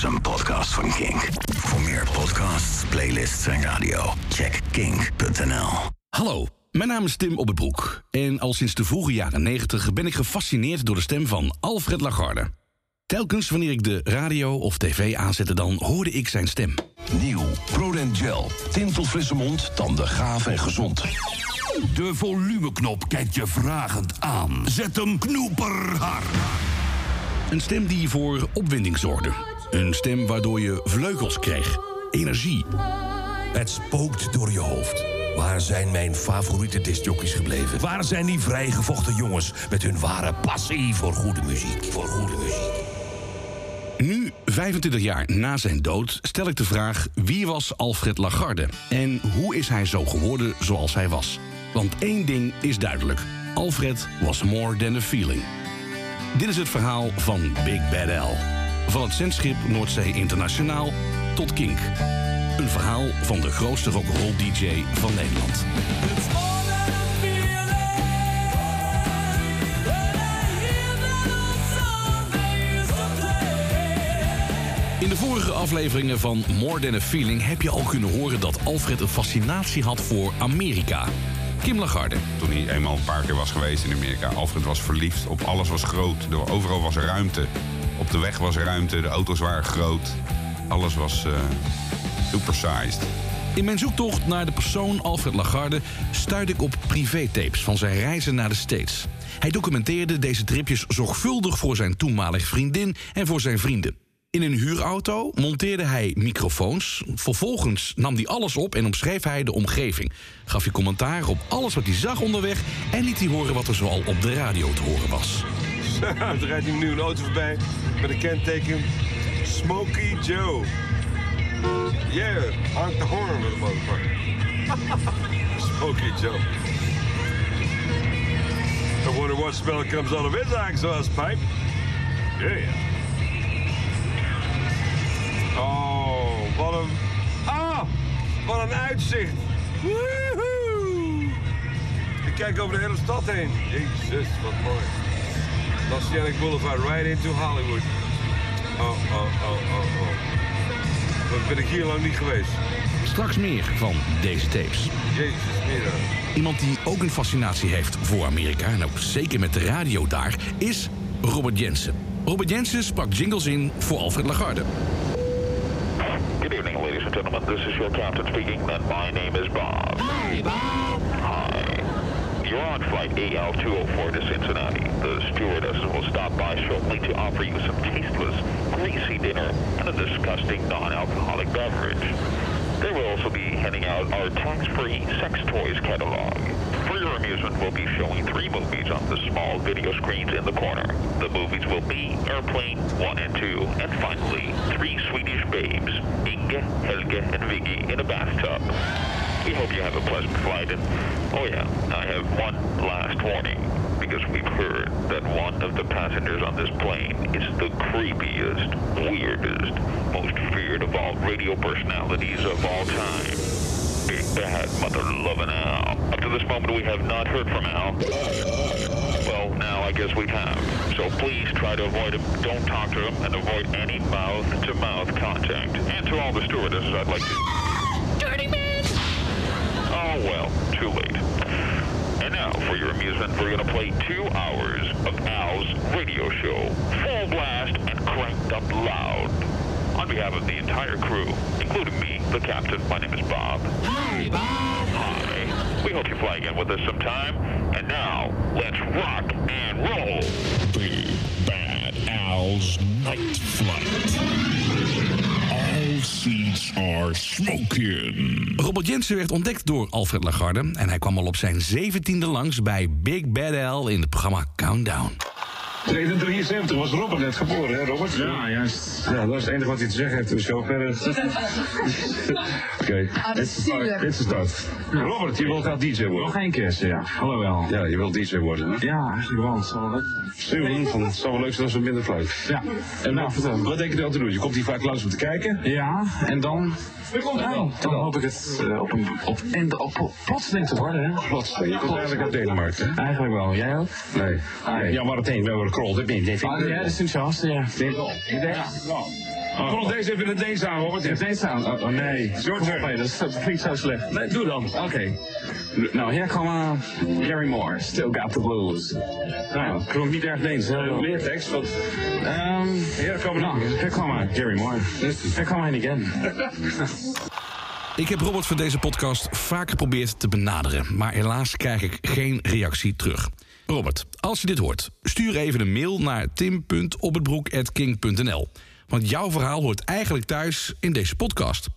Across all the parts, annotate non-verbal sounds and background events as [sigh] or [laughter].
is een podcast van Kink. Voor meer podcasts, playlists en radio, check kink.nl. Hallo, mijn naam is Tim Op het Broek. En al sinds de vroege jaren 90 ben ik gefascineerd door de stem van Alfred Lagarde. Telkens wanneer ik de radio of tv aanzette, dan hoorde ik zijn stem. Nieuw, Prodent Gel. Tintelt frisse mond, tanden gaaf en gezond. De volumeknop kijkt je vragend aan. Zet hem knoeperhard. Een stem die voor opwinding zorgde. Een stem waardoor je vleugels kreeg. Energie. Het spookt door je hoofd. Waar zijn mijn favoriete discjockeys gebleven? Waar zijn die vrijgevochten jongens met hun ware passie voor goede muziek? Voor goede muziek. Nu, 25 jaar na zijn dood, stel ik de vraag... wie was Alfred Lagarde? En hoe is hij zo geworden zoals hij was? Want één ding is duidelijk. Alfred was more than a feeling. Dit is het verhaal van Big Bad Al. Van het zendschip Noordzee Internationaal tot Kink. Een verhaal van de grootste rock'n'roll DJ van Nederland. In de vorige afleveringen van More Than a Feeling heb je al kunnen horen dat Alfred een fascinatie had voor Amerika. Kim Lagarde. Toen hij eenmaal een paar keer was geweest in Amerika. Alfred was verliefd. Op alles was groot. Er- Overal was ruimte. Op de weg was ruimte. De auto's waren groot. Alles was eh supersized. In mijn zoektocht naar de persoon Alfred Lagarde stuitte ik op privétapes van zijn reizen naar de States. Hij documenteerde deze tripjes zorgvuldig voor zijn toenmalige vriendin en voor zijn vrienden. In een huurauto monteerde hij microfoons. Vervolgens nam hij alles op en omschreef hij de omgeving. Gaf hij commentaar op alles wat hij zag onderweg... en liet hij horen wat er zoal op de radio te horen was. [laughs] er rijdt nu een auto voorbij met een kenteken Smokey Joe. Yeah, hangt de hoorn met de motherfucker. [laughs] Smokey Joe. I wonder what smell comes out of his exhaust pipe. Yeah. Oh, wat een... Ah, wat een uitzicht. Woehoe. Ik kijk over de hele stad heen. Jezus, wat mooi. Oceanic Boulevard, right into Hollywood. Oh, oh, oh, oh, oh. Wat ben ik hier lang niet geweest? Straks meer van deze tapes. Jezus, middag. Iemand die ook een fascinatie heeft voor Amerika... en ook zeker met de radio daar, is Robert Jensen. Robert Jensen sprak jingles in voor Alfred Lagarde. Good evening, ladies and gentlemen. This is your captain speaking, and my name is Bob. Hi, Bob. Hi. You're on flight AL-204 to Cincinnati. The stewardesses will stop by shortly to offer you some tasteless, greasy dinner and a disgusting non-alcoholic beverage. They will also be handing out our tax-free sex toys catalog. For your amusement, we'll be showing three movies on the small video screens in the corner. The movies will be Airplane 1 and 2, and finally, three Swedish babes, Inge, Helge, and Viggy, in a bathtub. We hope you have a pleasant flight, and oh yeah, I have one last warning, because we've heard that one of the passengers on this plane is the creepiest, weirdest, most feared of all radio personalities of all time. Big bad mother loving Al. Up to this moment, we have not heard from Al. Well, now I guess we have. So please try to avoid him. Don't talk to him, and avoid any mouth-to-mouth contact. And to all the stewardesses, I'd like to. Dirty man! Oh well, too late. And now, for your amusement, we're going to play two hours of Al's radio show, full blast and cranked up loud. On behalf of the entire crew, including me, the captain, my name is Bob. Hi, Bob. Hi. We hope you fly again with us sometime. And now, let's rock and roll. Big Bad Al's Night Flight. Are smoking. Robert Jensen werd ontdekt door Alfred Lagarde... en hij kwam al op zijn zeventiende langs bij Big Bad Al in het programma Countdown. 1973 was Robert net geboren, hè Robert? Ja, juist. Ja, dat is het enige wat hij te zeggen heeft show. Verder... [laughs] Oké, dit is de start. Dit is start. Robert, je wilt graag DJ worden. Nog één keer, ja. Hallo wel. Ja, je wilt DJ worden, hè? Ja, eigenlijk wel. Het zal wel leuk zijn. Van, het zou wel leuk zijn als we minder fluit. Ja. En nou, vertel, wat denk je dan te doen? Je komt hier vaak langs om te kijken. Ja, en dan... Ja, dan hoop ik het eh, op een op, en op, plotseling te worden, hè? Plotseling, je komt eigenlijk uit Denemarken, hè? Eigenlijk wel. Jij ook? Nee. nee. Ja, maar het heen, we hebben je. Ah, ja, dat is een chance, ja. Kom deze even in het Deens aan, Robert. Het Deens aan? Oh, oh, nee. Turn. Nee, dat, is, dat vind ik zo slecht. Nee, doe dan. Oké. Nou, hier komen Gary Moore, Still Got the Blues. Nou, klonk niet erg Deens. hè? Meer tekst, want... Ehm, Hier komen nou, hier komen Gary Moore. Here come I again. Ik heb Robert voor deze podcast vaak geprobeerd te benaderen, maar helaas krijg ik geen reactie terug. Robert, als je dit hoort, stuur even een mail naar tim.ophetbroek.king.nl. Want jouw verhaal hoort eigenlijk thuis in deze podcast.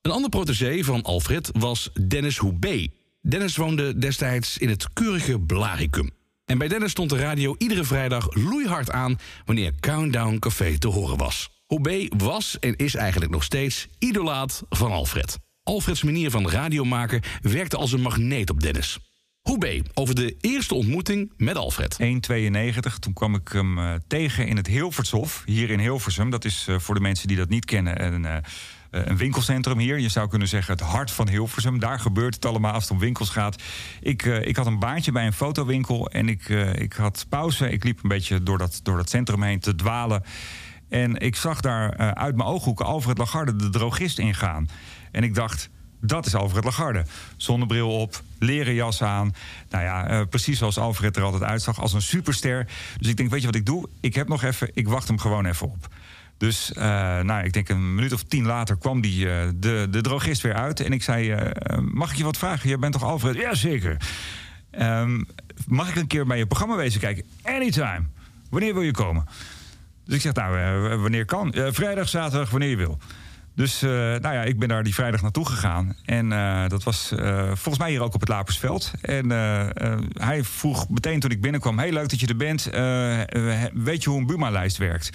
Een ander protégé van Alfred was Dennis Hoebe. Dennis woonde destijds in het keurige Blaricum. En bij Dennis stond de radio iedere vrijdag loeihard aan wanneer Countdown Café te horen was. Hoebe was en is eigenlijk nog steeds idolaat van Alfred. Alfreds manier van radio maken werkte als een magneet op Dennis. Hoebe, over de eerste ontmoeting met Alfred. 1,92. Toen kwam ik hem eh, tegen in het Hilvershof, hier in Hilversum. Dat is eh, voor de mensen die dat niet kennen een, eh, een winkelcentrum hier. Je zou kunnen zeggen het hart van Hilversum. Daar gebeurt het allemaal als het om winkels gaat. Ik, ik had een baantje bij een fotowinkel en ik, ik had pauze. Ik liep een beetje door dat, door dat centrum heen te dwalen. En ik zag daar uit mijn ooghoeken Alfred Lagarde, de drogist, ingaan. En ik dacht, dat is Alfred Lagarde. Zonnebril op, leren jas aan. Nou ja, uh, precies zoals Alfred er altijd uitzag, als een superster. Dus ik denk, weet je wat ik doe? Ik heb nog even, ik wacht hem gewoon even op. Dus uh, nou, ik denk een minuut of tien later kwam die, uh, de, de drogist weer uit. En ik zei, mag ik je wat vragen? Jij bent toch Alfred? Jazeker. Um, mag ik een keer bij je programma wezen kijken? Anytime. Wanneer wil je komen? Dus ik zeg, nou, wanneer kan? vrijdag, zaterdag, wanneer je wil. Dus uh, nou ja, ik ben daar die vrijdag naartoe gegaan. En uh, dat was uh, volgens mij hier ook op het Lapersveld. En hij vroeg meteen toen ik binnenkwam... heel leuk dat je er bent. weet je hoe een Buma-lijst werkt?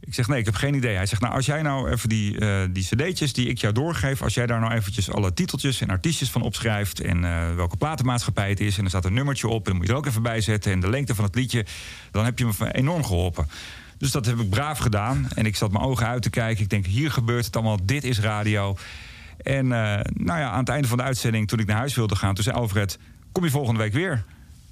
Ik zeg, nee, ik heb geen idee. Hij zegt, nou, als jij nou even die, die cd'tjes die ik jou doorgeef... als jij daar nou eventjes alle titeltjes en artiestjes van opschrijft... en welke platenmaatschappij het is... en er staat een nummertje op en dan moet je er ook even bij zetten... en de lengte van het liedje, dan heb je me enorm geholpen. Dus dat heb ik braaf gedaan. En ik zat mijn ogen uit te kijken. Ik denk, hier gebeurt het allemaal. Dit is radio. En uh, nou ja, aan het einde van de uitzending, toen ik naar huis wilde gaan... toen zei Alfred, kom je volgende week weer?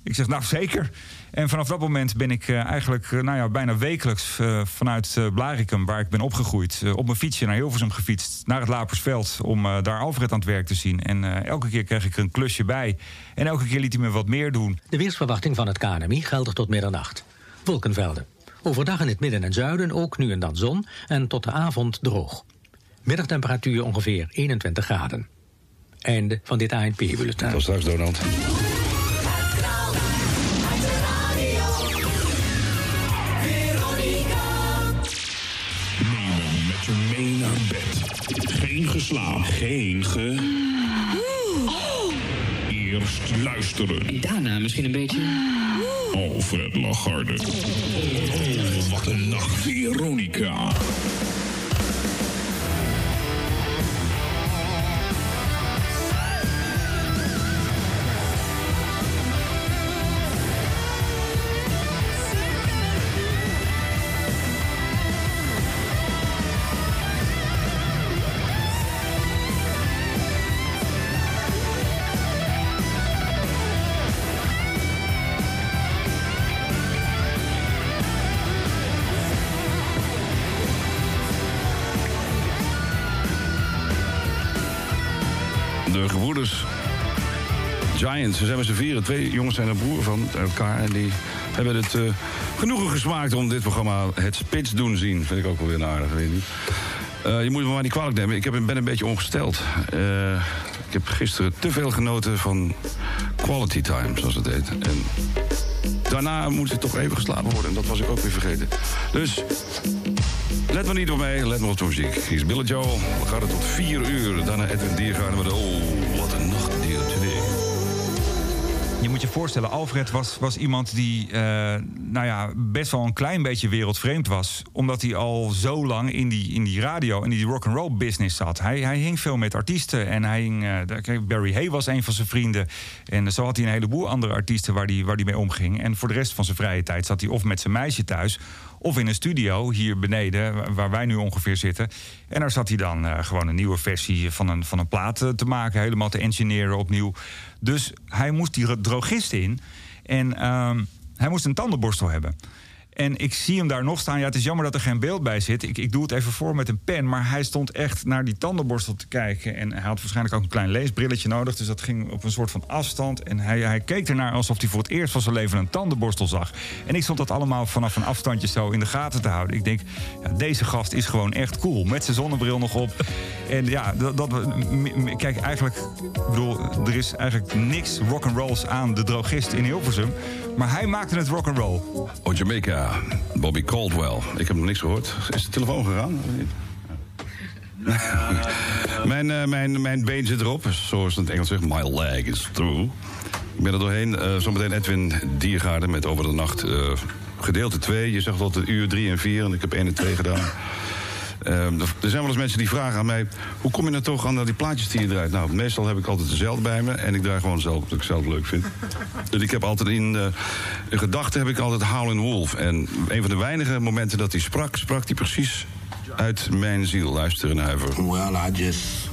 Ik zeg, nou zeker. En vanaf dat moment ben ik uh, eigenlijk uh, nou ja, bijna wekelijks vanuit Blaricum... waar ik ben opgegroeid, op mijn fietsje naar Hilversum gefietst... naar het Lapersveld om daar Alfred aan het werk te zien. En elke keer kreeg ik er een klusje bij. En elke keer liet hij me wat meer doen. De weersverwachting van het KNMI geldig tot middernacht. Wolkenvelden. Overdag in het midden en zuiden ook nu en dan zon en tot de avond droog. Middagtemperatuur ongeveer 21 graden. Einde van dit ANP-bulletin. Tot straks, Donald. Nemen met je mee naar bed. Geen geslapen. Geen ge... Eerst luisteren. En daarna misschien een beetje... Alfred Lagarde. Oh, wat een nacht, Veronica. Giants. Ze zijn met z'n vieren. Twee jongens zijn een broer van elkaar. En die hebben het uh, genoegen gesmaakt om dit programma het spits doen zien. Vind ik ook wel weer aardig, weet je. Uh, je moet me maar niet kwalijk nemen. Ik heb, ben een beetje ongesteld. Uh, ik heb gisteren te veel genoten van quality time, zoals het heet. En daarna moet het toch even geslapen worden. En dat was ik ook weer vergeten. Dus Let maar niet op mij, let maar op de muziek. Hier is Billy Joel. We gaan het tot 4 uur. Daarna Edwin Diergaarden met... Oh, Voorstellen, Alfred was, was iemand die uh, nou ja, best wel een klein beetje wereldvreemd was. Omdat hij al zo lang in die, in die radio en die rock and roll business zat. Hij, hij hing veel met artiesten. En hij hing, uh, Barry Hay was een van zijn vrienden. En zo had hij een heleboel andere artiesten waar hij waar die mee omging. En voor de rest van zijn vrije tijd zat hij of met zijn meisje thuis of in een studio hier beneden, waar wij nu ongeveer zitten. En daar zat hij dan uh, gewoon een nieuwe versie van een, van een plaat uh, te maken, helemaal te engineeren opnieuw. Dus hij moest die drogist in en uh, hij moest een tandenborstel hebben. En ik zie hem daar nog staan. Ja, het is jammer dat er geen beeld bij zit. Ik, ik doe het even voor met een pen. Maar hij stond echt naar die tandenborstel te kijken. En hij had waarschijnlijk ook een klein leesbrilletje nodig. Dus dat ging op een soort van afstand. En hij, hij keek ernaar alsof hij voor het eerst van zijn leven een tandenborstel zag. En ik stond dat allemaal vanaf een afstandje zo in de gaten te houden. Ik denk, ja, deze gast is gewoon echt cool. Met zijn zonnebril nog op. En ja, dat, dat, kijk, eigenlijk, ik bedoel, er is eigenlijk niks rock'n'rolls aan de drogist in Hilversum. Maar hij maakte het rock'n'roll. Oh, Jamaica, Bobby Caldwell. Ik heb nog niks gehoord. Is de telefoon gegaan? [laughs] mijn, uh, mijn, mijn been zit erop, zoals het Engels zegt. My leg is through. Ik ben er doorheen. Uh, zometeen Edwin Diergaarden met Over de Nacht. Uh, gedeelte 2. Je zegt altijd uur 3 en 4 en ik heb 1 en 2 gedaan. Uh, er zijn wel eens mensen die vragen aan mij... hoe kom je nou toch aan die plaatjes die je draait? Nou, meestal heb ik altijd dezelfde bij me... en ik draai gewoon zelf wat ik zelf leuk vind. [laughs] dus ik heb altijd in, uh, in gedachten heb ik altijd Howlin' Wolf. En een van de weinige momenten dat hij sprak... sprak hij precies uit mijn ziel. Luisteren naar Huiver. Well, I just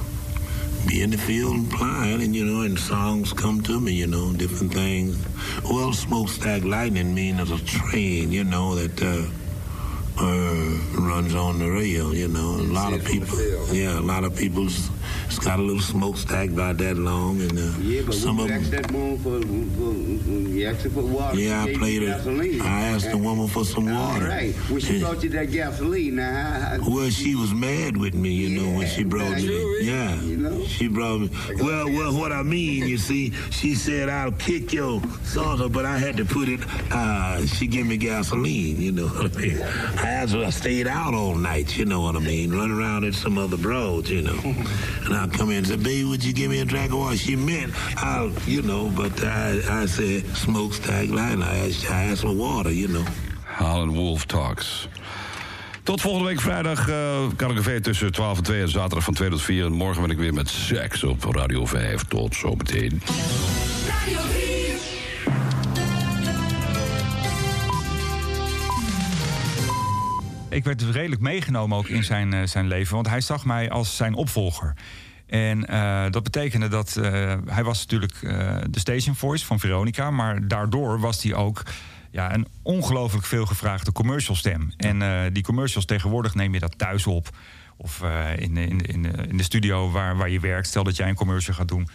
be in the field and playing, and you know, and songs come to me, you know, different things. Well, smokestack lightning mean as a train, you know, that... Uh, uh, runs on the rail. You know, a lot of people. Yeah, a lot of people's. It's got a little smokestack about that long, and uh, yeah, but some of them. that one for, for, you asked for water. Yeah, I played it. I asked the woman for some water. All right. When she Yeah. brought you that gasoline. Now, how, how, Well, she was mad with me, you know, when she brought me. Yeah, You know? she brought me. Well, well, what I mean, you see, she said I'll kick your salsa, but I had to put it. Uh, she gave me gasoline, you know what I mean. I asked her, I stayed out all night, you know what I mean, run around at some other bros, you know. And I'll come in and say, baby, would you give me a drink of water? She meant I'll, you know, but I, I said smokestack line. I asked, I asked for water, you know. Howlin' Wolf Talks. Tot volgende week vrijdag uh, kan ik er tussen 12 en 2 en zaterdag van 2 tot 4. En morgen ben ik weer met seks op Radio 5. Tot zometeen. Ik werd redelijk meegenomen ook in zijn, eh, zijn leven. Want hij zag mij als zijn opvolger. En eh, dat betekende dat eh, hij was natuurlijk de station voice van Veronica. Maar daardoor was hij ook ja, een ongelooflijk veel gevraagde commercial stem. En die commercials tegenwoordig neem je dat thuis op. Of in, in, in, in de studio waar, waar je werkt. Stel dat jij een commercial gaat doen.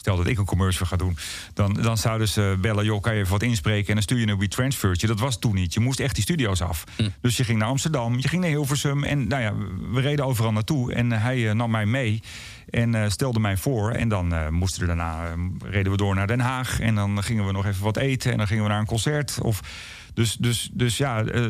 Stel dat ik een commercial ga doen. Dan, dan zouden ze bellen, joh, kan je even wat inspreken... en dan stuur je een WeTransfertje. Dat was toen niet. Je moest echt die studio's af. Dus je ging naar Amsterdam, je ging naar Hilversum... en nou ja, we reden overal naartoe. En hij eh, nam mij mee en eh, stelde mij voor. En dan eh, moesten we daarna, eh, reden we door naar Den Haag... en dan gingen we nog even wat eten en dan gingen we naar een concert... of dus, dus, dus ja, eh,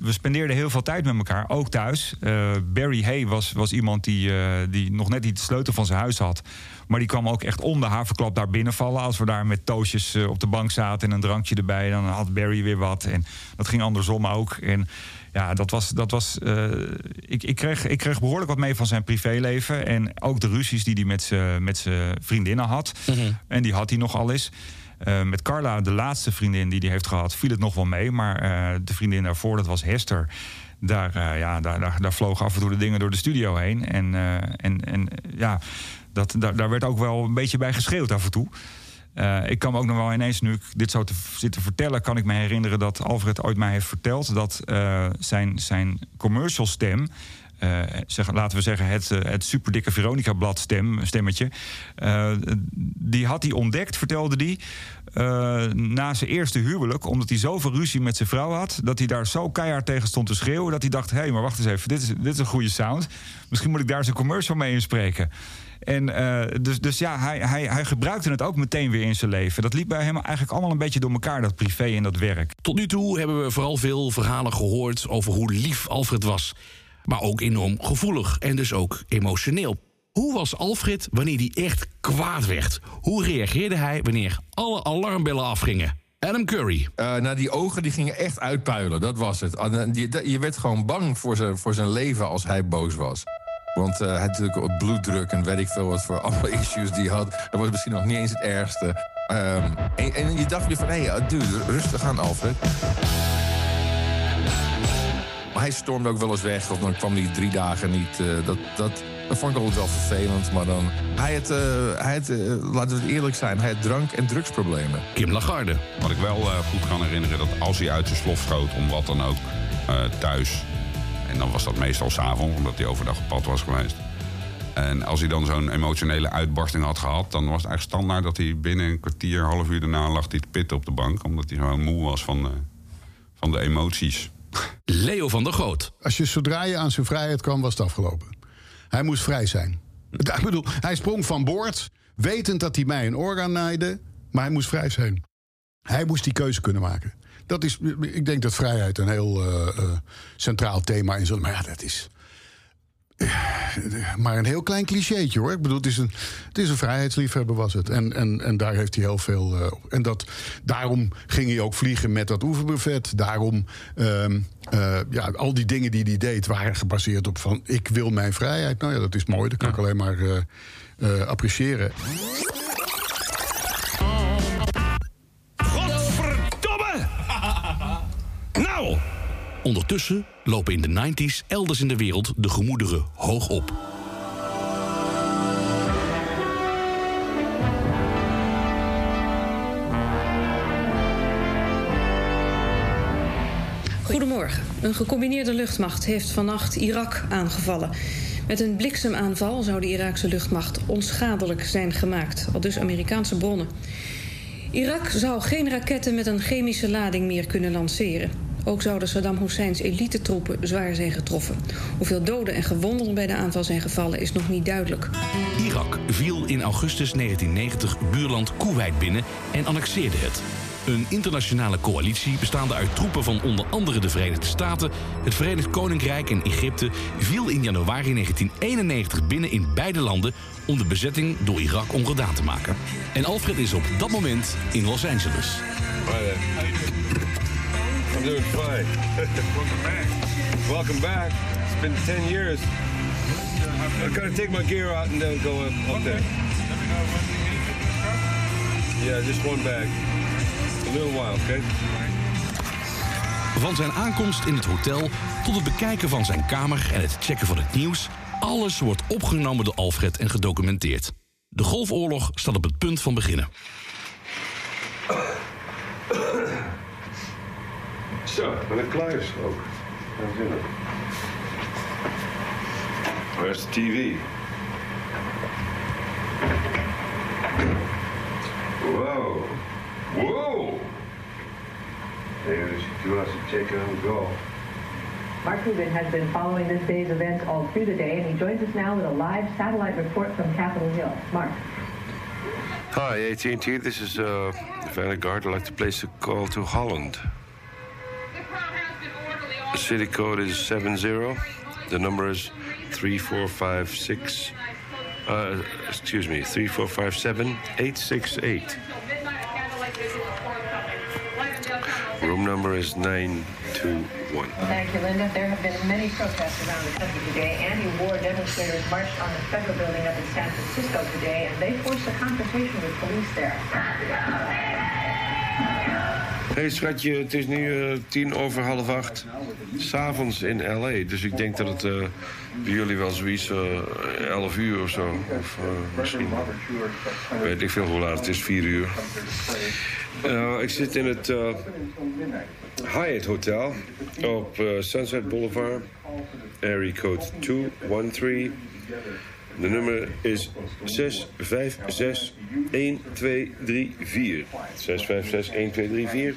we- spendeerden heel veel tijd met elkaar, ook thuis. Eh, Barry Hay was, was iemand die, eh, die nog net niet de sleutel van zijn huis had. Maar die kwam ook echt om de haverklap daar binnenvallen. Als we daar met toosjes op de bank zaten en een drankje erbij... dan had Barry weer wat. En dat ging andersom ook. En ja, dat was... Dat was ik, ik, kreeg, ik kreeg behoorlijk wat mee van zijn privéleven. En ook de ruzies die hij met zijn met zijn vriendinnen had. En die had hij nog al eens. Eh, met Carla, de laatste vriendin die hij heeft gehad, viel het nog wel mee. Maar eh, de vriendin daarvoor, dat was Hester. Daar, eh, ja, daar, daar, daar vlogen af en toe de dingen door de studio heen. En, en, en ja, dat, daar, daar werd ook wel een beetje bij geschreeuwd af en toe. Ik kan me ook nog wel ineens, nu ik dit zo te, zit te vertellen, kan ik me herinneren dat Alfred ooit mij heeft verteld dat zijn, zijn commercial stem. Zeg, laten we zeggen, het, eh, het superdikke Veronica-blad stem, stemmetje. eh, die had hij ontdekt, vertelde hij. na zijn eerste huwelijk, omdat hij zoveel ruzie met zijn vrouw had. dat hij daar zo keihard tegen stond te schreeuwen. dat hij dacht: hé, hey, maar wacht eens even, dit is, dit is een goede sound. Misschien moet ik daar zijn commercial mee inspreken. En dus, dus ja, hij, hij, hij gebruikte het ook meteen weer in zijn leven. Dat liep bij hem eigenlijk allemaal een beetje door elkaar, dat privé en dat werk. Tot nu toe hebben we vooral veel verhalen gehoord over hoe lief Alfred was. Maar ook enorm gevoelig en dus ook emotioneel. Hoe was Alfred wanneer hij echt kwaad werd? Hoe reageerde hij wanneer alle alarmbellen afgingen? Adam Curry. Eh, nou, die ogen die gingen echt uitpuilen, dat was het. Ah, Je werd gewoon bang voor zijn, voor zijn leven als hij boos was. Want eh, hij had natuurlijk ook bloeddruk en weet ik veel wat voor [laughs] alle issues die hij had. Dat was misschien nog niet eens het ergste. Ehm, en, je dacht weer van, hé, hey, dude, rustig aan, Alfred. Maar hij stormde ook wel eens weg. Of dan kwam hij drie dagen niet. eh, dat, dat, dat vond ik altijd wel vervelend. Maar dan... Hij had, eh, hij had eh, laten we het eerlijk zijn, hij had drank- en drugsproblemen. Kim Lagarde. Wat ik wel goed kan herinneren, dat als hij uit zijn slof schoot, om wat dan ook, eh, thuis. En dan was dat meestal s'avonds, omdat hij overdag op pad was geweest. En als hij dan zo'n emotionele uitbarsting had gehad, dan was het eigenlijk standaard dat hij binnen een kwartier, half uur daarna lag hij te pitten op de bank. Omdat hij gewoon moe was van de, van de emoties. Leo van der Groot. Als je zodra je aan zijn vrijheid kwam, was het afgelopen. Hij moest vrij zijn. [laughs] Ik bedoel, hij sprong van boord, wetend dat hij mij een orgaan naaide, maar hij moest vrij zijn. Hij moest die keuze kunnen maken. Dat is, ik denk dat vrijheid een heel eh, eh, centraal thema is. Maar ja, dat is maar een heel klein clichétje hoor. Ik bedoel, het is een, het is een vrijheidsliefhebber was het. En, en, en daar heeft hij heel veel op. En dat, daarom ging hij ook vliegen met dat oeverbuffet. Daarom, ehm, eh, ja, al die dingen die hij deed waren gebaseerd op van... ik wil mijn vrijheid. Nou ja, dat is mooi. Dat kan ik alleen maar eh, appreciëren. Ondertussen lopen in de 90s elders in de wereld de gemoederen hoog op. Goedemorgen. Een gecombineerde luchtmacht heeft vannacht Irak aangevallen. Met een bliksemaanval zou de Iraakse luchtmacht onschadelijk zijn gemaakt, al dus Amerikaanse bronnen. Irak zou geen raketten met een chemische lading meer kunnen lanceren. Ook zouden Saddam Husseins elitetroepen zwaar zijn getroffen. Hoeveel doden en gewonden bij de aanval zijn gevallen is nog niet duidelijk. Irak viel in augustus 1990 buurland Kuwait binnen en annexeerde het. Een internationale coalitie bestaande uit troepen van onder andere de Verenigde Staten, het Verenigd Koninkrijk en Egypte viel in januari 1991 binnen in beide landen om de bezetting door Irak ongedaan te maken. En Alfred is op dat moment in Los Angeles. Doing fine. Welcome back. Welcome back. It's been 10 years. I gotta take my gear out and then go up, up there. Yeah, just one bag. A little while, okay? Van zijn aankomst in het hotel tot het bekijken van zijn kamer en het checken van het nieuws, alles wordt opgenomen door Alfred en gedocumenteerd. De Golfoorlog staat op het punt van beginnen. Zo, ben ik klaar is ook. Where's the TV? Whoa. Whoa! Maybe she wants to take on go. Mark Rubin has been following this day's events all through the day, and he joins us now with a live satellite report from Capitol Hill. Mark. Hi, AT&T. This is uh, Vanguard. I'd like to place a call to Holland. The city code is 70. The number is 3456. Uh, excuse me, 3457 868. Room number is 921. Thank you, Linda. There have been many protests around the country today. Anti-war demonstrators marched on the federal building up in San Francisco today, and they forced a confrontation with police there. Hey schatje, het is nu eh, tien over half acht. S'avonds in L.A. Dus ik denk dat het eh, bij jullie wel zoiets eh 11 uur of zo. Of misschien. Weet ik veel hoe laat het is, vier uur. Eh, ik zit in het Hyatt Hotel op Sunset Boulevard. Area code 213. De nummer is 656 1234. 656 1234.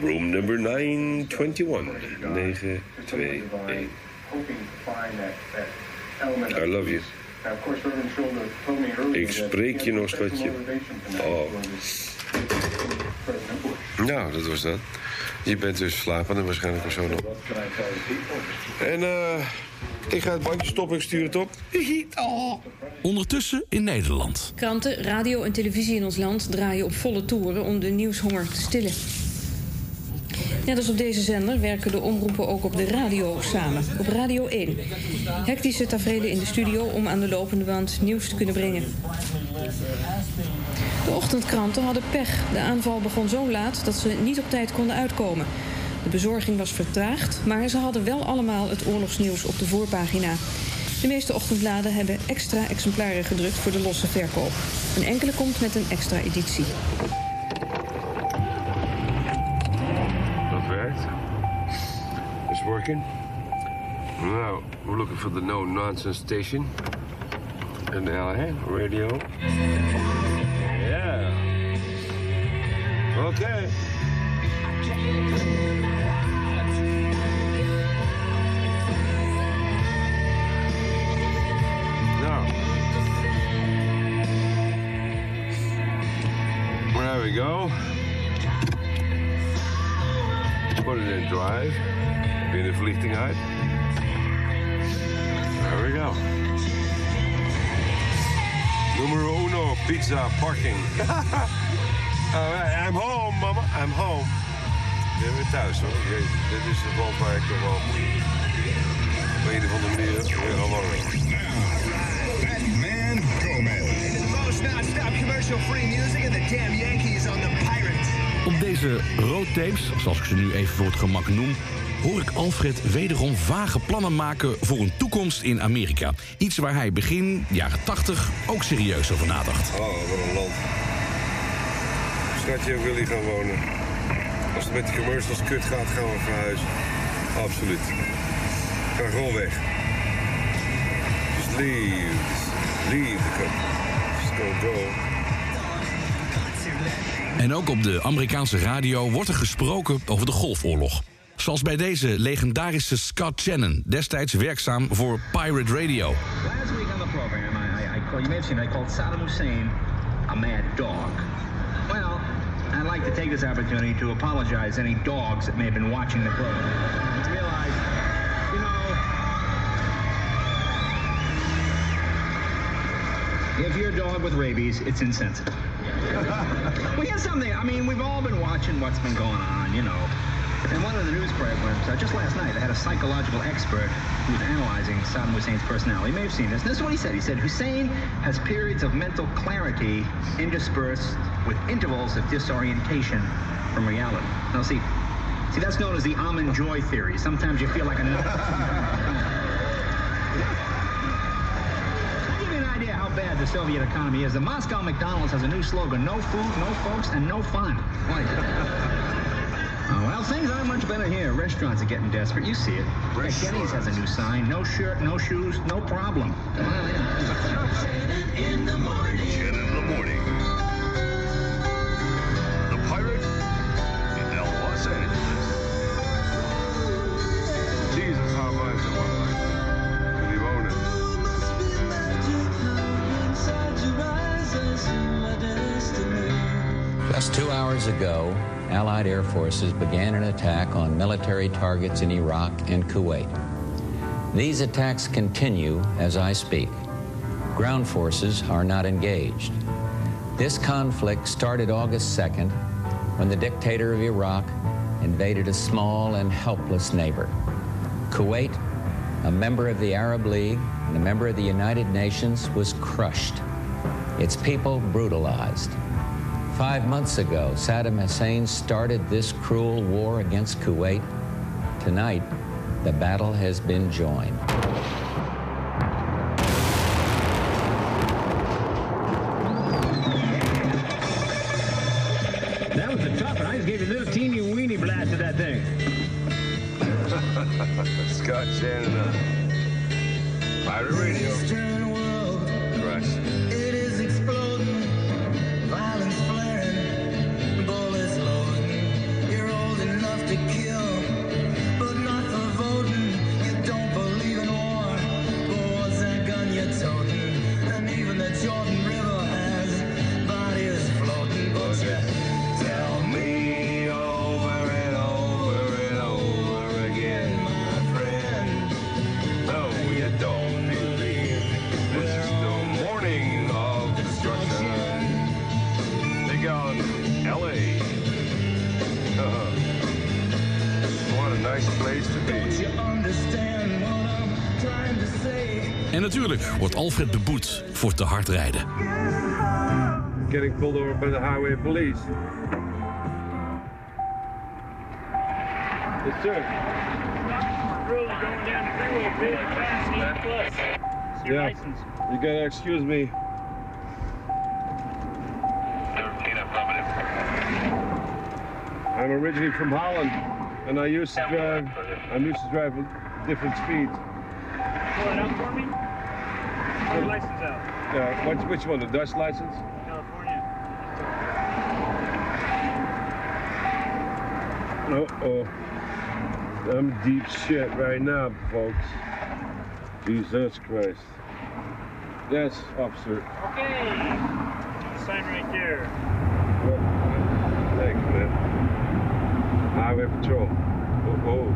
Room number 921. 921. I love you. Ik spreek je nog, schatje. Oh. Nou, dat was dat. Je bent dus slapende waarschijnlijk of zo nog. En eh, ik ga het bandje stoppen, ik stuur het op. Oh. Ondertussen in Nederland. Kranten, radio en televisie in ons land draaien op volle toeren om de nieuwshonger te stillen. Net als op deze zender werken de omroepen ook op de radio samen. Op Radio 1. Hectische tafereelen in de studio om aan de lopende band nieuws te kunnen brengen. De ochtendkranten hadden pech. De aanval begon zo laat dat ze niet op tijd konden uitkomen. De bezorging was vertraagd, maar ze hadden wel allemaal het oorlogsnieuws op de voorpagina. De meeste ochtendbladen hebben extra exemplaren gedrukt voor de losse verkoop. Een enkele komt met een extra editie. Dat werkt. It's working. Now, we're looking for the no-nonsense station. In LA radio. Yeah. Okay. Now. There we go. Put it in drive. Weer de verlichting uit. There we go. Numero uno, pizza parking. [laughs] Alright, I'm home, mama. I'm home. Ik ben weer thuis hoor. Jezus, dit is het land waar ik toch wel op een of andere manier weer gaan wonen. Man Gomez. The most non-stop commercial-free music and the damn Yankees on the Pirates. Op deze roadtapes, zoals ik ze nu even voor het gemak noem... hoor ik Alfred wederom vage plannen maken voor een toekomst in Amerika. Iets waar hij begin jaren 80 ook serieus over nadacht. Oh, wat een land. Schatje, wil hier gaan wonen. Als het met de commercials kut gaat, gaan we verhuizen. Absoluut. Ga gewoon weg. Just leave. Just leave the country. Just go, go. En ook op de Amerikaanse radio wordt er gesproken over de Golfoorlog. Zoals bij deze legendarische Scott Shannon, destijds werkzaam voor Pirate Radio. Last week on the program, I, I, I you seen, I called Saddam Hussein a mad dog. Well, I'd like to take this opportunity to apologize to any dogs that may have been watching the program. Realize, you know, if you're a dog with rabies, it's insensitive. [laughs] well, here's something. I mean, we've all been watching what's been going on, you know. And one of the news programs, uh, just last night, I had a psychological expert who was analyzing Saddam Hussein's personality. You may have seen this. This is what he said. He said Hussein has periods of mental clarity interspersed with intervals of disorientation from reality. Now, see, see, that's known as the almond joy theory. Sometimes you feel like a. To give you an idea how bad the Soviet economy is, the Moscow McDonald's has a new slogan: "No food, no folks, and no fun." Like, Oh, well, things aren't much better here. Restaurants are getting desperate. You see it. Heck, Denny's has a new sign. No shirt, no shoes, no problem. In the morning. Shannon in the morning. The Pirate in Los Angeles. Jesus, how am I zo Wil je wonen? Just two hours ago, Allied air forces began an attack on military targets in Iraq and Kuwait. These attacks continue as I speak. Ground forces are not engaged. This conflict started August 2nd when the dictator of Iraq invaded a small and helpless neighbor. Kuwait, a member of the Arab League and a member of the United Nations, was crushed. Its people brutalized. Five months ago, Saddam Hussein started this cruel war against Kuwait. Tonight, the battle has been joined. And is the morning of destruction. Big on LA. Uh, what a nice place to be. En natuurlijk wordt Alfred beboet voor te hard rijden. Getting pulled over by the highway police. Yes, sir. Really going down the freeway really fast, 80 plus. It's your Yeah. You gotta excuse me. I'm originally from Holland, and I used to drive. I'm used to drive at different speeds. Pull it up for me. Your license out. Yeah, which, which one? The Dutch license? California. Uh oh. I'm deep shit right now, folks. Jesus Christ. Yes, officer. Okay. Sign right there. Thanks, man. Highway patrol. Oh oh.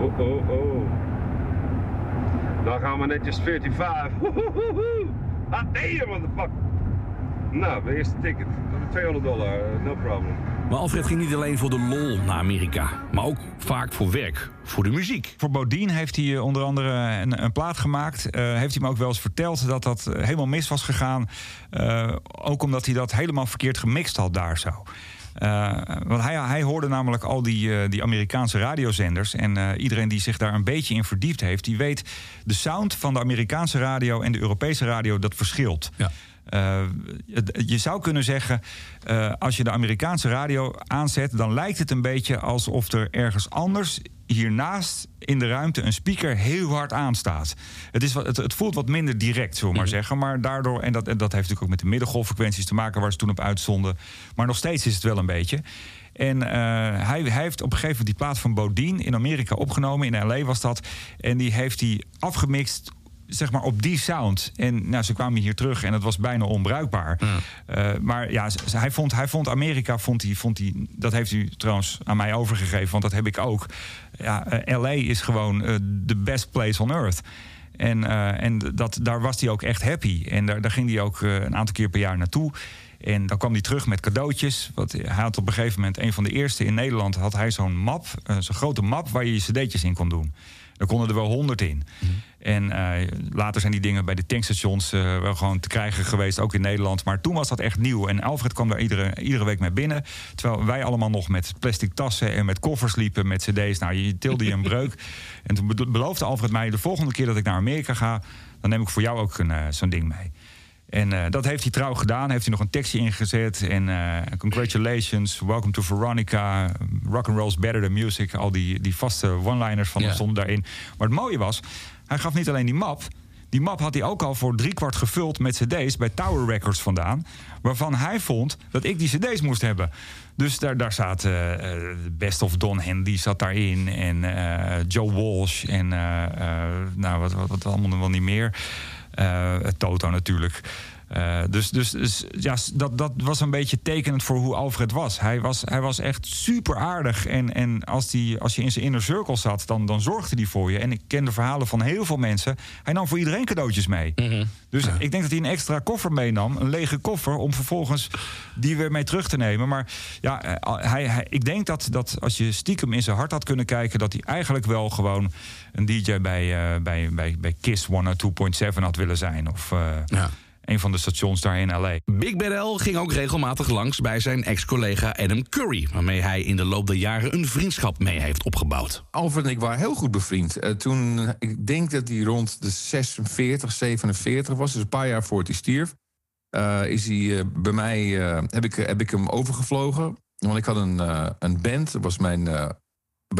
Oh oh oh. Dan gaan we netjes 45. Hot damn, motherfucker. Nou, de eerste ticket. 200 dollar, uh, no problem. Maar Alfred ging niet alleen voor de lol naar Amerika, maar ook vaak voor werk, voor de muziek. Voor Bodine heeft hij eh, onder andere een, een plaat gemaakt. Eh, heeft hij me ook wel eens verteld dat dat eh, helemaal mis was gegaan. Eh, ook omdat hij dat helemaal verkeerd gemixt had daar zo. Eh, want hij, hij hoorde namelijk al die, eh, die Amerikaanse radiozenders. En eh, iedereen die zich daar een beetje in verdiept heeft, die weet de sound van de Amerikaanse radio en de Europese radio, dat verschilt. Het- je zou kunnen zeggen, als je de Amerikaanse radio aanzet, dan lijkt het een beetje alsof er ergens anders hiernaast in de ruimte een speaker heel hard aanstaat. Het, is wat, het, het voelt wat minder direct, zullen we maar zeggen. Maar daardoor, en dat, en dat heeft natuurlijk ook met de middengolffrequenties te maken waar ze toen op uitzonden. Maar nog steeds is het wel een beetje. En eh, hij, hij heeft op een gegeven moment die plaat van Bodine in Amerika opgenomen. In LA was dat. En die heeft hij afgemixt zeg maar op die sound. En nou, ze kwamen hier terug en het was bijna onbruikbaar. Eh, maar ja, hij vond, hij vond Amerika, vond hij, vond hij, dat heeft u trouwens aan mij overgegeven, want dat heb ik ook. Ja, eh, LA is gewoon eh, the best place on earth. En, eh, en dat, daar was hij ook echt happy. En daar, daar ging hij ook eh, een aantal keer per jaar naartoe. En dan kwam hij terug met cadeautjes. Want hij had op een gegeven moment, een van de eerste in Nederland, had hij zo'n map, eh, zo'n grote map waar je je cd'tjes in kon doen. Daar konden er wel honderd in. En eh, later zijn die dingen bij de tankstations eh, wel gewoon te krijgen geweest, ook in Nederland. Maar toen was dat echt nieuw. En Alfred kwam daar iedere, iedere week mee binnen. Terwijl wij allemaal nog met plastic tassen en met koffers liepen met cd's. Nou, je tilde je een [laughs] breuk. En toen be- beloofde Alfred mij, de volgende keer dat ik naar Amerika ga... dan neem ik voor jou ook een, eh, zo'n ding mee. En eh, dat heeft hij trouw gedaan. Heeft hij nog een tekstje ingezet. En eh, congratulations, welcome to Veronica. Rock and roll's better than music. Al die, die vaste one-liners van hem stonden daarin. Maar het mooie was, hij gaf niet alleen die map. Die map had hij ook al voor driekwart gevuld met cd's bij Tower Records vandaan. Waarvan hij vond dat ik die cd's moest hebben. Dus daar, daar zaten eh, eh, Best of Don Hendy zat daarin. En Joe Walsh. En nou, wat, wat, wat allemaal nog wel niet meer. Eh, Toto natuurlijk. Eh, dus dus, dus ja, dat, dat was een beetje tekenend voor hoe Alfred was. Hij was, hij was echt super aardig. En, en als, die, als je in zijn inner circle zat, dan, dan zorgde hij voor je. En ik ken de verhalen van heel veel mensen. Hij nam voor iedereen cadeautjes mee. Dus ik denk dat hij een extra koffer meenam. Een lege koffer. Om vervolgens die weer mee terug te nemen. Maar ja, eh, hij, hij, ik denk dat, dat als je stiekem in zijn hart had kunnen kijken. dat hij eigenlijk wel gewoon een DJ bij, eh, bij, bij, bij Kiss 102.7 had willen zijn. Of. eh, een van de stations daar in L.A. Big Bad L ging ook regelmatig langs bij zijn ex-collega Adam Curry... waarmee hij in de loop der jaren een vriendschap mee heeft opgebouwd. Alfred en ik waren heel goed bevriend. Eh, toen, ik denk dat hij rond de 46, 47 was, dus een paar jaar voordat hij stierf, eh, is hij eh, bij mij, eh, heb, ik, heb ik hem overgevlogen. Want ik had een, een band, dat was mijn, eh,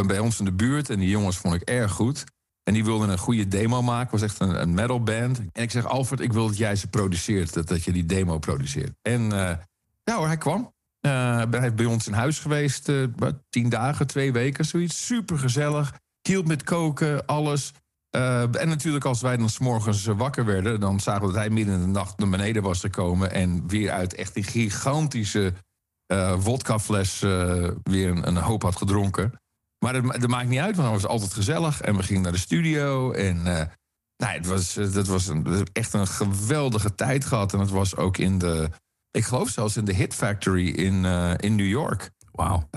bij ons in de buurt, en die jongens vond ik erg goed. En die wilden een goede demo maken, was echt een, een metal band. En ik zeg, Alfred, ik wil dat jij ze produceert, dat, dat je die demo produceert. En eh, ja hij kwam. Eh, hij is bij ons in huis geweest, eh, tien dagen, twee weken, zoiets. Super gezellig. Hielp met koken, alles. En natuurlijk, als wij dan s'morgens wakker werden, dan zagen we dat hij midden in de nacht naar beneden was gekomen. En weer uit echt die gigantische vodkafles eh, weer een hoop had gedronken. Maar dat, ma- dat maakt niet uit, want het was altijd gezellig. En we gingen naar de studio. En eh, nou, het was, eh, dat was een, echt een geweldige tijd gehad. En het was ook in de, ik geloof zelfs in de Hit Factory in, eh, in New York. Wauw.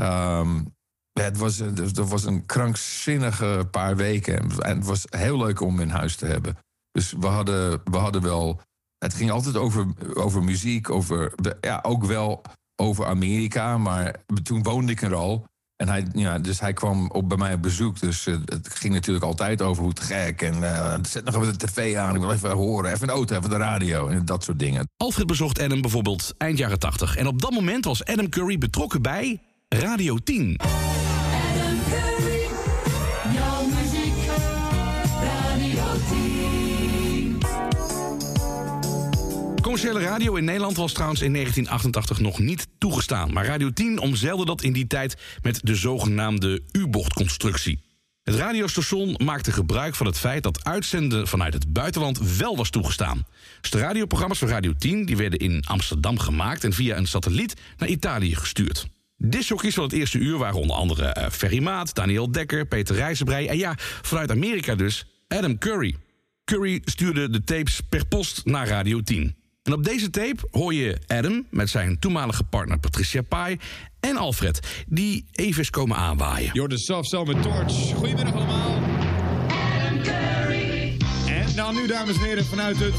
ja, het was, een- dat was een krankzinnige paar weken. En het was heel leuk om in huis te hebben. Dus we hadden, we hadden wel. Het ging altijd over, over muziek, over, ja, ook wel over Amerika. Maar toen woonde ik er al. En hij, ja, dus hij kwam op, bij mij op bezoek. Dus eh, het ging natuurlijk altijd over hoe te gek. En eh, zet nog even de tv aan, ik wil even horen. Even een auto, even de radio en dat soort dingen. Alfred bezocht Adam bijvoorbeeld eind jaren 80. En op dat moment was Adam Curry betrokken bij Radio 10. Jouw Commerciële radio in Nederland was trouwens in 1988 nog niet toegestaan. Maar Radio 10 omzeilde dat in die tijd met de zogenaamde U-bochtconstructie. Het radiostation maakte gebruik van het feit dat uitzenden vanuit het buitenland wel was toegestaan. Dus de radioprogramma's van Radio 10 die werden in Amsterdam gemaakt en via een satelliet naar Italië gestuurd. Discjockeys van het eerste uur waren onder andere eh, Ferry Maat, Daniel Dekker, Peter Rijzenbrei en ja, vanuit Amerika dus, Adam Curry. Curry stuurde de tapes per post naar Radio 10. En op deze tape hoor je Adam met zijn toenmalige partner Patricia Pai en Alfred, die even is komen aanwaaien. Soft Cell met Torch. Goedemiddag allemaal. En nou nu, dames en heren, vanuit het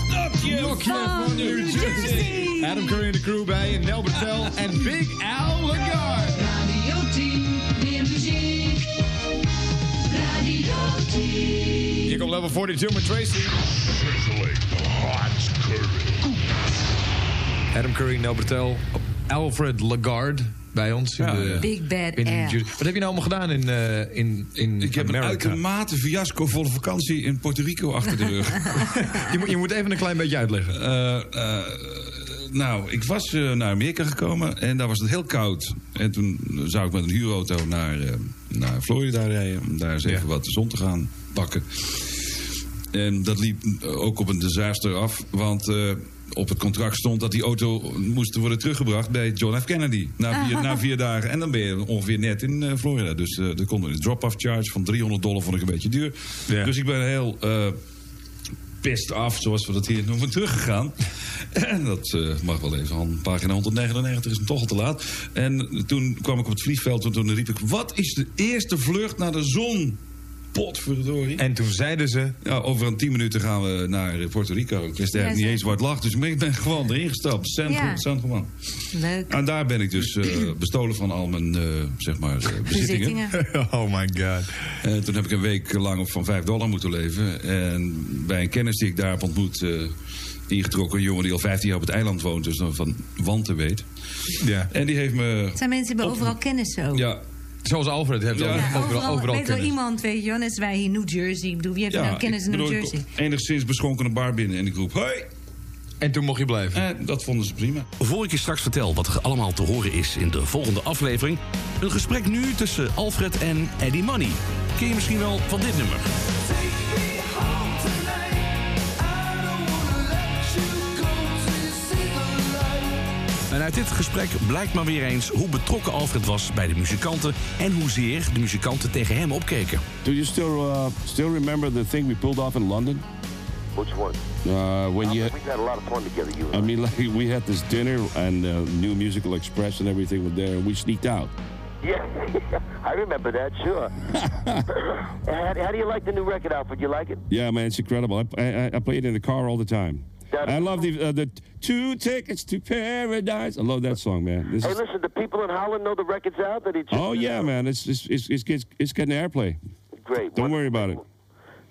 Nokje van New Jersey. Adam Curry en de crew bij Nel Bertel en Big Al Lagarde. Radio 10, meer muziek. Radio 10. Hier komt level 42 met Tracy. Adam Curry, Nel Bertel, Alfred Lagarde bij ons. in de- Big Bad in. Wat heb je nou allemaal gedaan in, eh in, in Ik heb een Amerika? uitermate fiasco-volle vakantie in Puerto Rico achter de rug. [laughs] je, moet, je moet even een klein beetje uitleggen. Eh, eh, nou, ik was naar Amerika gekomen en daar was het heel koud. En toen zou ik met een huurauto naar, eh, naar Florida rijden... om daar eens even wat de zon te gaan pakken. En dat liep ook op een disaster af, want... eh, op het contract stond dat die auto moest worden teruggebracht bij John F. Kennedy. Na vier, na vier dagen. En dan ben je ongeveer net in eh, Florida. Dus eh er komt een drop-off charge van 300 dollar, vond ik een beetje duur. Dus ik ben heel eh pissed af, zoals we dat hier noemen, teruggegaan. [laughs] En dat eh, mag wel even. Aan pagina 199 is het toch al te laat. En toen kwam ik op het vliegveld en toen riep ik... Wat is de eerste vlucht naar de zon? Potverdorie. En toen zeiden ze... Ja, over een tien minuten gaan we naar Puerto Rico. Ik wist eigenlijk Ja, niet eens waar het lag. Dus ik ben gewoon erin gestapt. San, Ja. San Juan. Leuk. En daar ben ik dus eh, [clears throat] bestolen van al mijn, eh, zeg maar, eh, bezittingen. [laughs] oh my god. En toen heb ik een week lang op van 5 dollar moeten leven. En bij een kennis die ik daar heb ontmoet... eh, ingetrokken, een jongen die al 15 jaar op het eiland woont... dus dan van wanten weet. Ja. En die heeft me... Zijn mensen die hebben overal kennis zo? Ja, Zoals Alfred heeft Ja. overal, overal, Overal, overal weet wel iemand, weet je wel, wij hier in New Jersey. Ik bedoel, wie heeft ja nou kennis in New bedoel, ik Jersey? enigszins beschonken een bar binnen en ik roep... Hoi! En toen mocht je blijven? En dat vonden ze prima. Voor ik je straks vertel wat er allemaal te horen is in de volgende aflevering... een gesprek nu tussen Alfred en Eddie Money. Ken je misschien wel van dit nummer? En uit dit gesprek blijkt maar weer eens hoe betrokken Alfred was bij de muzikanten... en hoezeer de muzikanten tegen hem opkeken. Do you still uh, still remember the thing we pulled off in London? Which one? Uh, when you, We've had a lot of fun together, you and I mean, like [laughs] we had this dinner and uh, New Musical Express and everything was there, and we sneaked out. Yeah, [laughs] I remember that, sure. [laughs] how, how do you like the new record, Alfred? You like it? Yeah, man, it's incredible. I, I, I play it in the car all the time. I love the uh, the two tickets to paradise. I love that song, man. This Hey, is, listen, the people in Holland know the record's out. That it's oh yeah, man, it's it's it's it's, it's, it's getting airplay. great. Don't worry about it.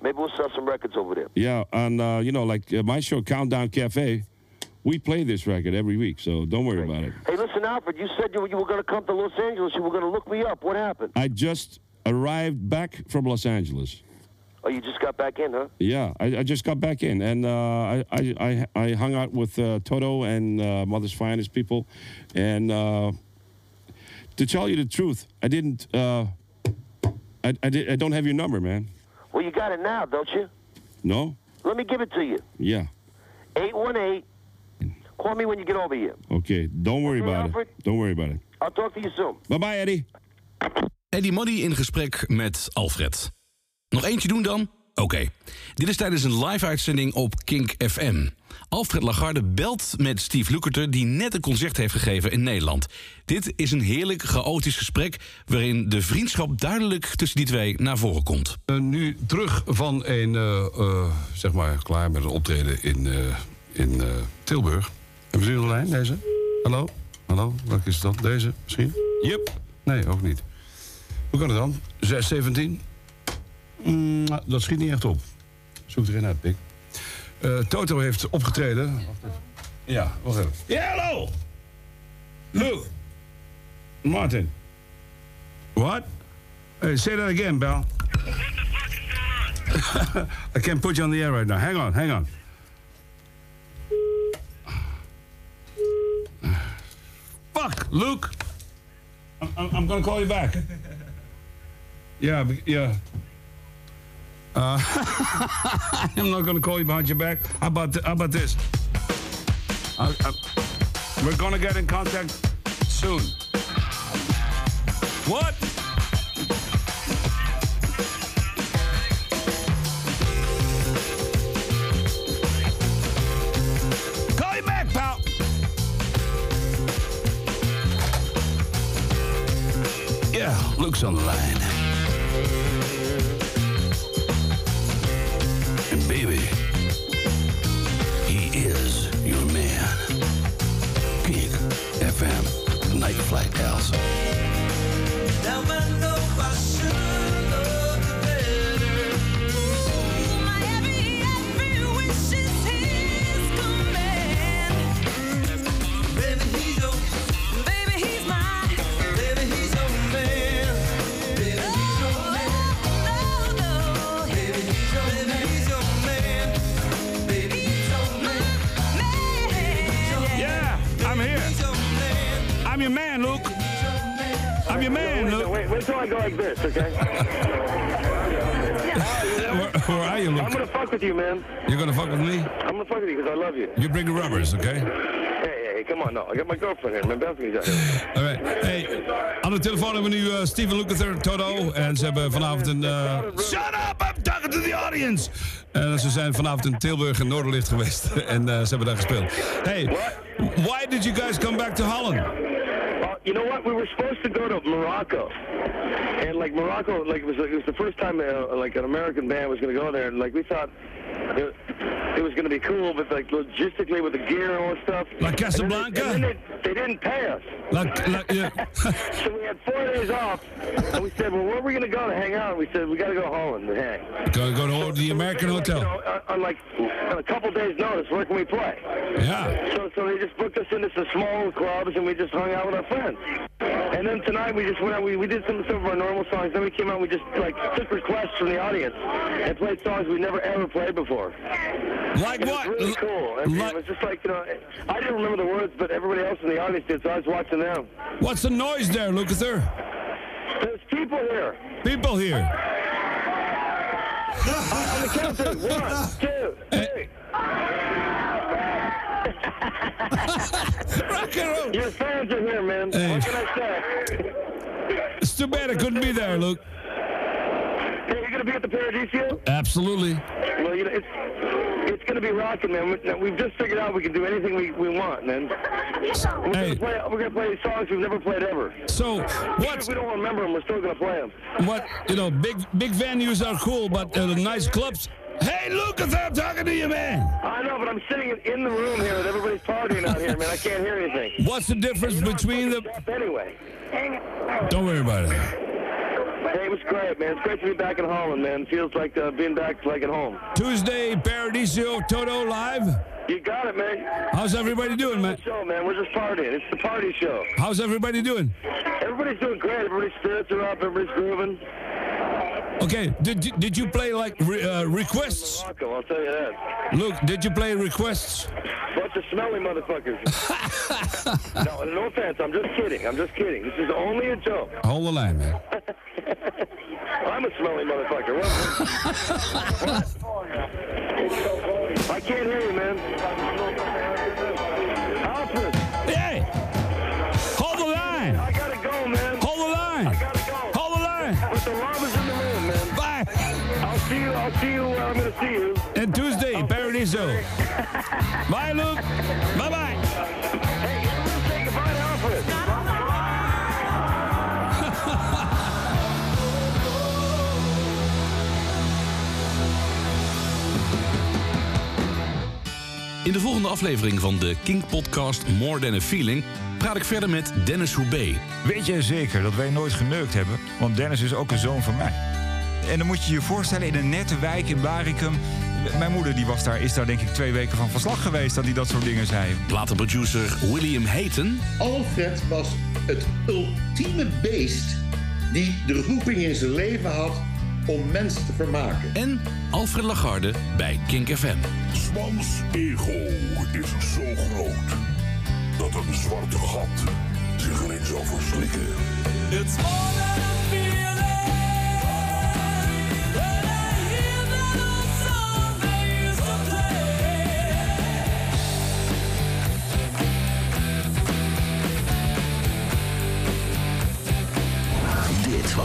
Maybe we'll sell some records over there. Yeah, and uh, you know, like uh, my show, Countdown Cafe, we play this record every week, so don't worry about it. Hey, listen, Alfred. You said you, were- you were going to come to Los Angeles. You were going to look me up. What happened? I just arrived back from Los Angeles. Oh, you just got back in, huh? Yeah, I, I just got back in, and uh, I, I I I hung out with uh, Toto and uh, Mother's Finest people, and uh, to tell you the truth, I didn't. Uh, I I, did, I don't have your number, man. Well, you got it now, don't you? No. Let me give it to you. Yeah. 818. Call me when you get over here. Okay. Don't worry Okay, about Alfred. it. Don't worry about it. I'll talk to you soon. Bye bye, Eddie. Eddie Money in gesprek met Alfred. Nog eentje doen dan? Oké. Dit is tijdens een live-uitzending op Kink FM. Alfred Lagarde belt met Steve Lukather... die net een concert heeft gegeven in Nederland. Dit is een heerlijk chaotisch gesprek... waarin de vriendschap duidelijk tussen die twee naar voren komt. Eh, nu terug van een, eh, eh, zeg maar, klaar met een optreden in, eh, in eh, Tilburg. Hebben nu de lijn, deze? Hallo? Hallo? Welke is dat? Deze misschien? Yep. Nee, ook niet. Hoe kan het dan? 6, 17? Mm, dat schiet niet echt op. Zoek erin uit, Pik. Eh, Toto heeft opgetreden. Ja, wacht even. Ja, hallo! Luke! Martin. What? Hey, say that again, Bal. [laughs] I can't put you on the air right now. Hang on, hang on. Fuck, Luke. I'm, I'm, I'm gonna call you back. [laughs] Yeah, yeah. Uh, [laughs] I'm not gonna call you behind your back. How about th- how about this? I, I, we're gonna get in contact soon. What? Call you back, pal. Yeah, Luke's on the line. Flight House. Till I go like this, okay? [laughs] Where, where are you, I'm Luke? gonna fuck with you, man. You're gonna fuck with me? I'm gonna fuck with you because I love you. You bring the rubbers, okay? Hey, hey, hey, come on, no. I got my girlfriend here. My Bethany's out here. [sighs] All right. Hey, aan de telefoon hebben we nu eh, Steven Lukather, Toto. En ze hebben vanavond een... eh, Shut up, I'm talking to the audience! En ze zijn vanavond in Tilburg en Noorderlicht geweest. [laughs] en eh, ze hebben daar gespeeld. Hey, why did you guys come back to Holland? Uh, you know what? We were supposed to go to Morocco, and like Morocco, like it was it was the first time uh, like an American band was going to go there, and like we thought it, it was going to be cool, but like logistically with the gear and all that stuff. Like Casablanca? they, and then they, they didn't pay us. Like, like, yeah. [laughs] [laughs] so we had four days off, and we said, well, where are we going to go to hang out? And we said, we got to go to Holland to hang. Go, go to the American You Hotel. know, on- on like on a couple days' notice, where can we play? Yeah. So, so they just booked us into some small clubs, and we just hung out with our friends. And then tonight we just went out. We, we did some some of our normal songs. Then we came out. and We just like took requests from the audience and played songs we never ever played before. Like It what? was really cool. I mean, it was just like you know, I didn't remember the words, but everybody else in the audience did. So I was watching them. What's the noise there, Lukather? There's people here. People here. On the count of one, two, [laughs] three. Rock and roll. Your fans are here, man. Hey. What can I say? It's too bad I couldn't be there, Luke. Hey, you're gonna be at the Paradiso? Absolutely. Well, you know, it's it's gonna be rocking, man. We- We've just figured out we can do anything we, we want, man. We're Hey. gonna play we're gonna play songs we've never played ever. So, what? we don't remember them, we're still gonna play them. What you know, big big venues are cool, but uh, nice clubs. Hey, Lucas, I'm talking to you, man. I know, but I'm sitting in the room here and everybody's partying out here, man. I can't hear anything. What's the difference between the? Anyway. Don't worry about it. Hey, it was great, man. It's great to be back in Holland, man. Feels like uh, being back like at home. Tuesday, Paradiso Toto live. You got it, man. How's everybody doing, man? Show, man. We're just partying. It's the party show. How's everybody doing? Everybody's doing great. Everybody's spirits are up. Everybody's grooving. Okay, did you- did you play like re, uh, requests? Marco, I'll tell you that. Luke, did you play requests? Bunch of smelly motherfuckers. [laughs] no, no offense. I'm just kidding. I'm just kidding. This is only a joke. Hold the line, man. [laughs] I'm a smelly motherfucker. What? [laughs] I can't hear you, man. See you. I'll see you where I'm gonna see you. And Tuesday, Paradiso. Bye, Luke. Bye bye. Hey, say goodbye to Alfred. In de volgende aflevering van de King Podcast More Than a Feeling praat ik verder met Dennis Hoebe. Weet jij zeker dat wij nooit geneukt hebben? Want Dennis is ook een zoon van mij. En dan moet je je voorstellen, in een nette wijk in Barikum... Mijn moeder die was daar, is daar denk ik twee weken van verslag geweest... dat hij dat soort dingen zei. Platenproducer William Hayton. Alfred was het ultieme beest die de roeping in zijn leven had om mensen te vermaken. En Alfred Lagarde bij Kink FM. Swans ego is zo groot dat een zwarte gat zich erin zal verslikken. It's more than